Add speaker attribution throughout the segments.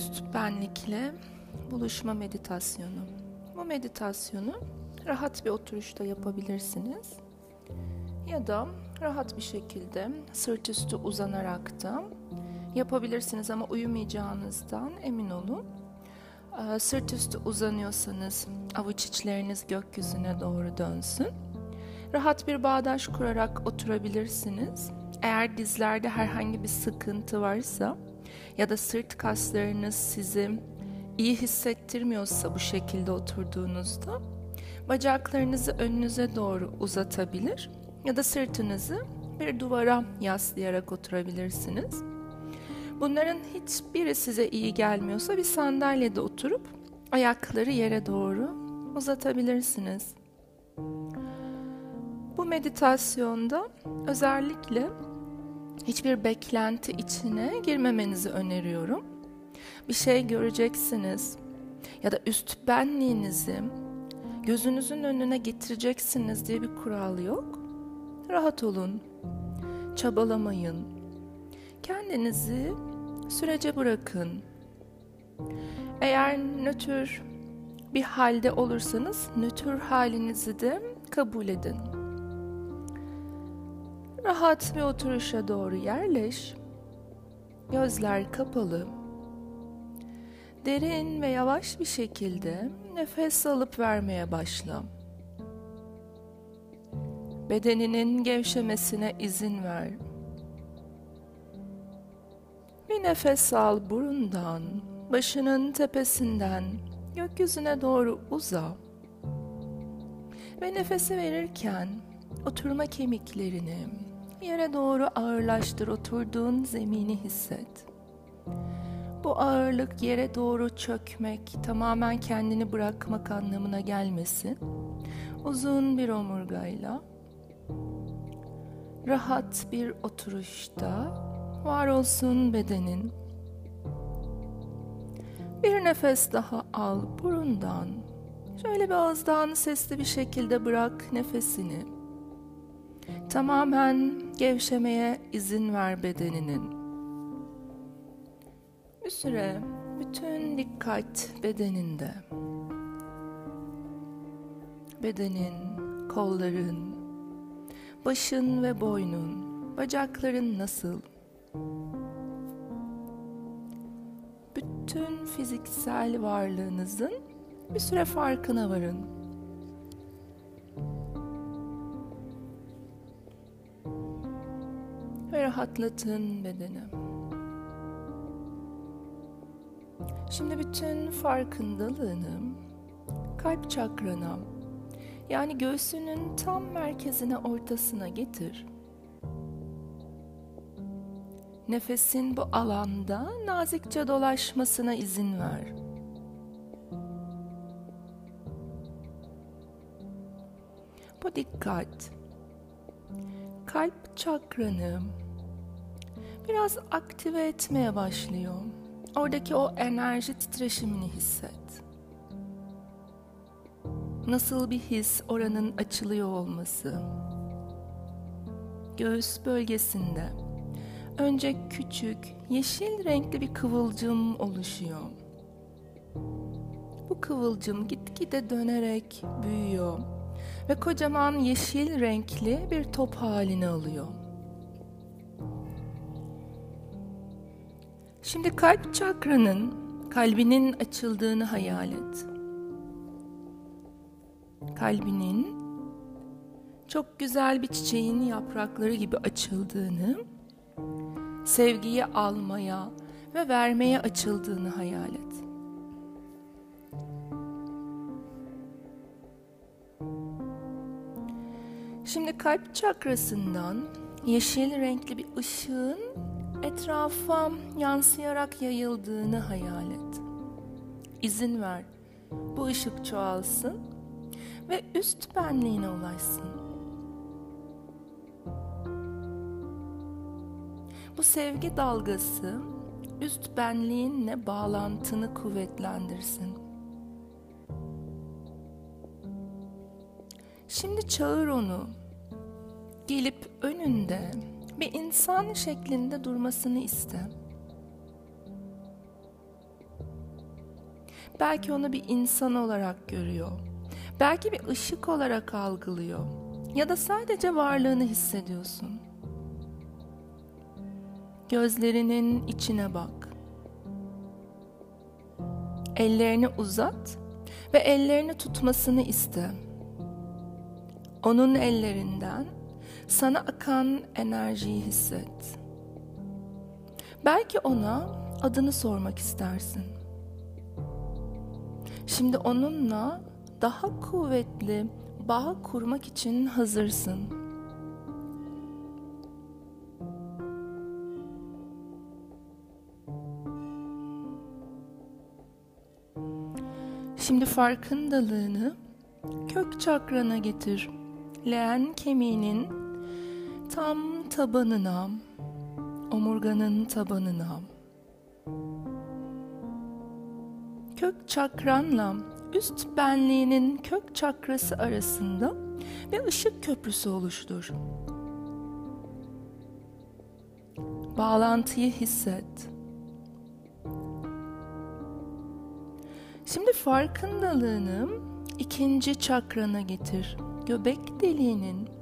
Speaker 1: üst benlikle buluşma meditasyonu. Bu meditasyonu rahat bir oturuşta yapabilirsiniz. Ya da rahat bir şekilde sırt üstü uzanarak da yapabilirsiniz ama uyumayacağınızdan emin olun. Ee, sırt üstü uzanıyorsanız avuç içleriniz gökyüzüne doğru dönsün. Rahat bir bağdaş kurarak oturabilirsiniz. Eğer dizlerde herhangi bir sıkıntı varsa ya da sırt kaslarınız sizi iyi hissettirmiyorsa bu şekilde oturduğunuzda bacaklarınızı önünüze doğru uzatabilir ya da sırtınızı bir duvara yaslayarak oturabilirsiniz. Bunların hiçbiri size iyi gelmiyorsa bir sandalyede oturup ayakları yere doğru uzatabilirsiniz. Bu meditasyonda özellikle hiçbir beklenti içine girmemenizi öneriyorum. Bir şey göreceksiniz ya da üst benliğinizi gözünüzün önüne getireceksiniz diye bir kural yok. Rahat olun. Çabalamayın. Kendinizi sürece bırakın. Eğer nötr bir halde olursanız nötr halinizi de kabul edin. Rahat bir oturuşa doğru yerleş. Gözler kapalı. Derin ve yavaş bir şekilde nefes alıp vermeye başla. Bedeninin gevşemesine izin ver. Bir nefes al burundan, başının tepesinden gökyüzüne doğru uza. Ve nefesi verirken oturma kemiklerini yere doğru ağırlaştır, oturduğun zemini hisset. Bu ağırlık yere doğru çökmek, tamamen kendini bırakmak anlamına gelmesin. Uzun bir omurgayla, rahat bir oturuşta var olsun bedenin. Bir nefes daha al burundan. Şöyle bir ağızdan sesli bir şekilde bırak nefesini. Tamamen gevşemeye izin ver bedeninin. Bir süre bütün dikkat bedeninde. Bedenin, kolların, başın ve boynun, bacakların nasıl? Bütün fiziksel varlığınızın bir süre farkına varın. Ve rahatlatın bedeni. Şimdi bütün farkındalığını kalp çakrana yani göğsünün tam merkezine ortasına getir. Nefesin bu alanda nazikçe dolaşmasına izin ver. Bu dikkat kalp çakranı biraz aktive etmeye başlıyor. Oradaki o enerji titreşimini hisset. Nasıl bir his oranın açılıyor olması. Göğüs bölgesinde önce küçük yeşil renkli bir kıvılcım oluşuyor. Bu kıvılcım gitgide dönerek büyüyor ve kocaman yeşil renkli bir top halini alıyor. Şimdi kalp çakranın kalbinin açıldığını hayal et. Kalbinin çok güzel bir çiçeğin yaprakları gibi açıldığını, sevgiyi almaya ve vermeye açıldığını hayal et. Şimdi kalp çakrasından yeşil renkli bir ışığın etrafa yansıyarak yayıldığını hayal et. İzin ver. Bu ışık çoğalsın ve üst benliğine ulaşsın. Bu sevgi dalgası üst benliğinle bağlantını kuvvetlendirsin. Şimdi çağır onu. Gelip önünde bir insan şeklinde durmasını iste. belki onu bir insan olarak görüyor. Belki bir ışık olarak algılıyor. Ya da sadece varlığını hissediyorsun. Gözlerinin içine bak. Ellerini uzat ve ellerini tutmasını iste. Onun ellerinden sana akan enerjiyi hisset. Belki ona adını sormak istersin. Şimdi onunla daha kuvvetli bağ kurmak için hazırsın. Şimdi farkındalığını kök çakrana getir. Leğen kemiğinin tam tabanına, omurganın tabanına. Kök çakranla üst benliğinin kök çakrası arasında bir ışık köprüsü oluştur. Bağlantıyı hisset. Şimdi farkındalığını ikinci çakrana getir. Göbek deliğinin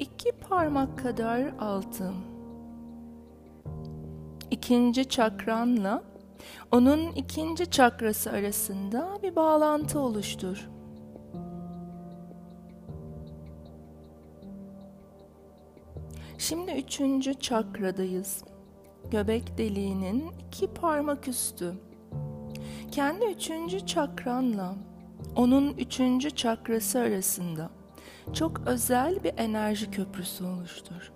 Speaker 1: iki parmak kadar altı. İkinci çakranla onun ikinci çakrası arasında bir bağlantı oluştur. Şimdi üçüncü çakradayız. Göbek deliğinin iki parmak üstü. Kendi üçüncü çakranla onun üçüncü çakrası arasında çok özel bir enerji köprüsü oluştur.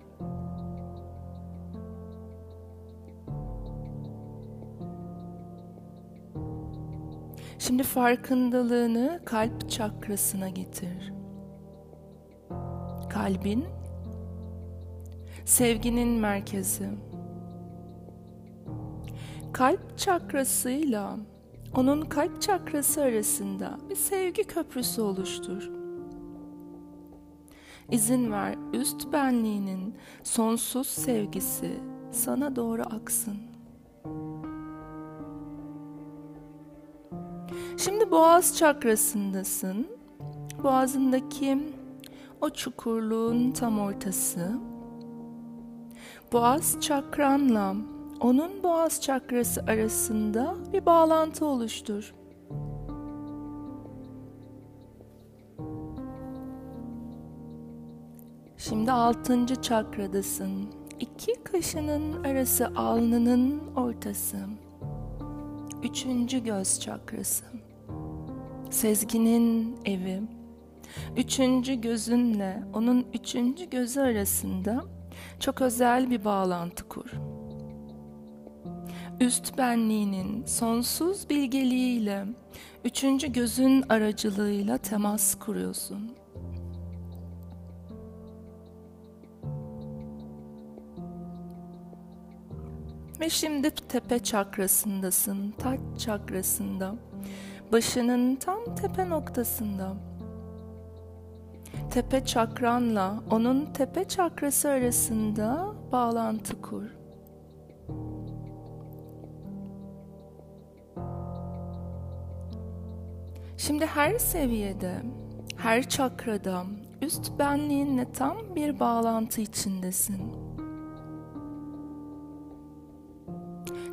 Speaker 1: Şimdi farkındalığını kalp çakrasına getir. Kalbin sevginin merkezi. Kalp çakrasıyla onun kalp çakrası arasında bir sevgi köprüsü oluştur. İzin ver üst benliğinin sonsuz sevgisi sana doğru aksın. Şimdi boğaz çakrasındasın. Boğazındaki o çukurluğun tam ortası. Boğaz çakranla onun boğaz çakrası arasında bir bağlantı oluştur. Şimdi altıncı çakradasın. İki kaşının arası alnının ortası. Üçüncü göz çakrası. Sezginin evi. Üçüncü gözünle onun üçüncü gözü arasında çok özel bir bağlantı kur. Üst benliğinin sonsuz bilgeliğiyle üçüncü gözün aracılığıyla temas kuruyorsun. Ve şimdi tepe çakrasındasın, taç çakrasında. Başının tam tepe noktasında. Tepe çakranla onun tepe çakrası arasında bağlantı kur. Şimdi her seviyede, her çakrada üst benliğinle tam bir bağlantı içindesin.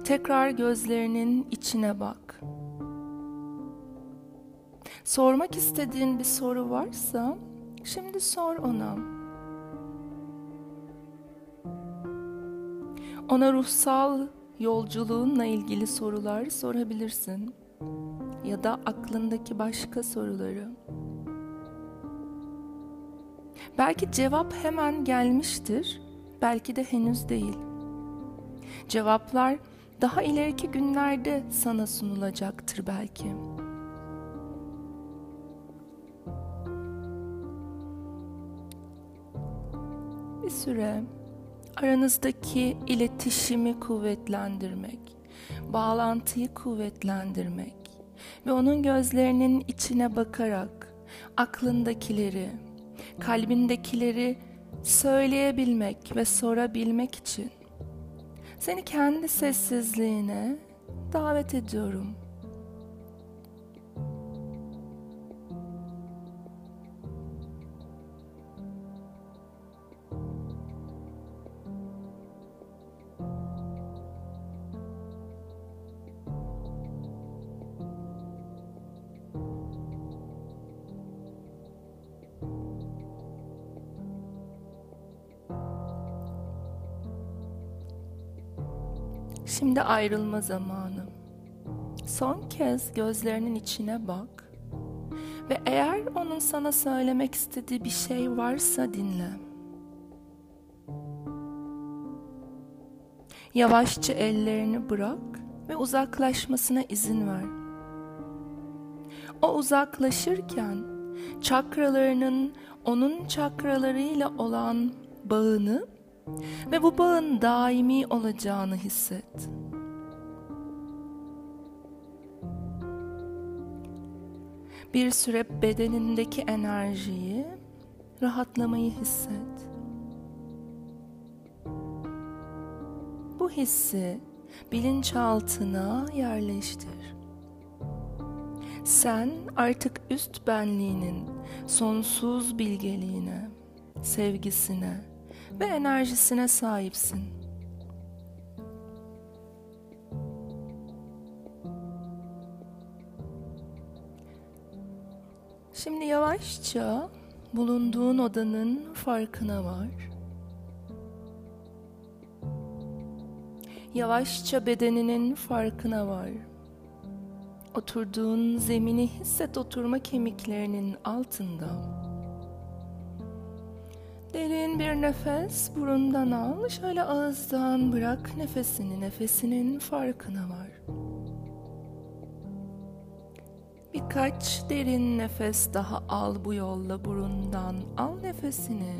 Speaker 1: Tekrar gözlerinin içine bak. Sormak istediğin bir soru varsa şimdi sor ona. Ona ruhsal yolculuğunla ilgili sorular sorabilirsin ya da aklındaki başka soruları. Belki cevap hemen gelmiştir, belki de henüz değil. Cevaplar daha ileriki günlerde sana sunulacaktır belki. Bir süre aranızdaki iletişimi kuvvetlendirmek, bağlantıyı kuvvetlendirmek ve onun gözlerinin içine bakarak aklındakileri, kalbindekileri söyleyebilmek ve sorabilmek için seni kendi sessizliğine davet ediyorum. Şimdi ayrılma zamanı. Son kez gözlerinin içine bak ve eğer onun sana söylemek istediği bir şey varsa dinle. Yavaşça ellerini bırak ve uzaklaşmasına izin ver. O uzaklaşırken çakralarının onun çakralarıyla olan bağını ve bu bağın daimi olacağını hisset. Bir süre bedenindeki enerjiyi, rahatlamayı hisset. Bu hissi bilinçaltına yerleştir. Sen artık üst benliğinin sonsuz bilgeliğine, sevgisine ve enerjisine sahipsin. Şimdi yavaşça bulunduğun odanın farkına var. Yavaşça bedeninin farkına var. Oturduğun zemini hisset oturma kemiklerinin altında. Derin bir nefes burundan al, şöyle ağızdan bırak nefesini, nefesinin farkına var. Birkaç derin nefes daha al bu yolla burundan, al nefesini.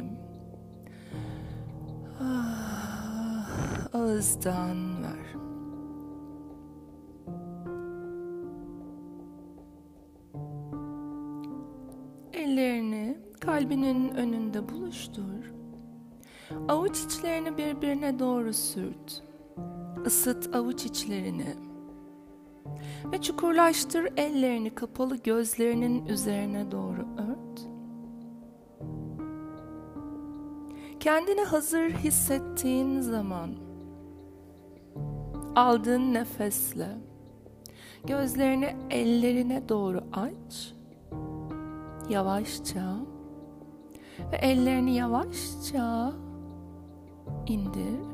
Speaker 1: Ah, ağızdan ver. Ellerini kalbinin önünde buluştur. Avuç içlerini birbirine doğru sürt. Isıt avuç içlerini. Ve çukurlaştır ellerini kapalı gözlerinin üzerine doğru ört. Kendini hazır hissettiğin zaman aldığın nefesle gözlerini ellerine doğru aç yavaşça ve ellerini yavaşça indir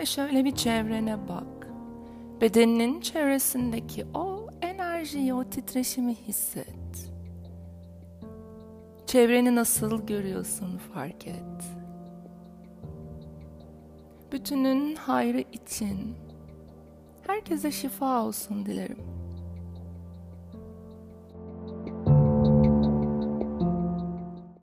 Speaker 1: ve şöyle bir çevrene bak. Bedeninin çevresindeki o enerjiyi, o titreşimi hisset. Çevreni nasıl görüyorsun fark et. Bütünün hayrı için herkese şifa olsun dilerim.